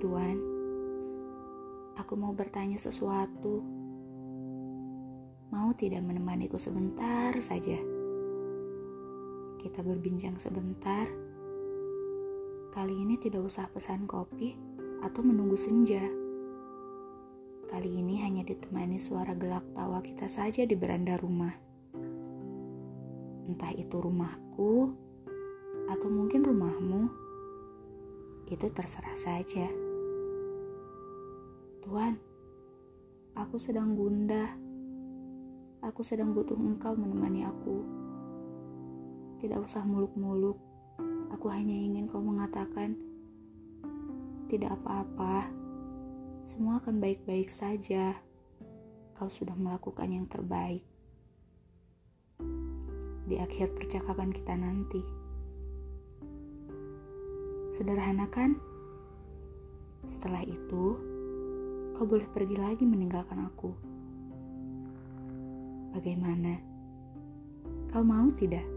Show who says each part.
Speaker 1: Tuan. Aku mau bertanya sesuatu. Mau tidak menemaniku sebentar saja? Kita berbincang sebentar. Kali ini tidak usah pesan kopi atau menunggu senja. Kali ini hanya ditemani suara gelak tawa kita saja di beranda rumah. Entah itu rumahku atau mungkin rumahmu, itu terserah saja. Tuhan, aku sedang gundah. Aku sedang butuh engkau menemani aku. Tidak usah muluk-muluk. Aku hanya ingin kau mengatakan, tidak apa-apa. Semua akan baik-baik saja. Kau sudah melakukan yang terbaik. Di akhir percakapan kita nanti. Sederhana kan? Setelah itu, kau boleh pergi lagi meninggalkan aku. Bagaimana? Kau mau tidak?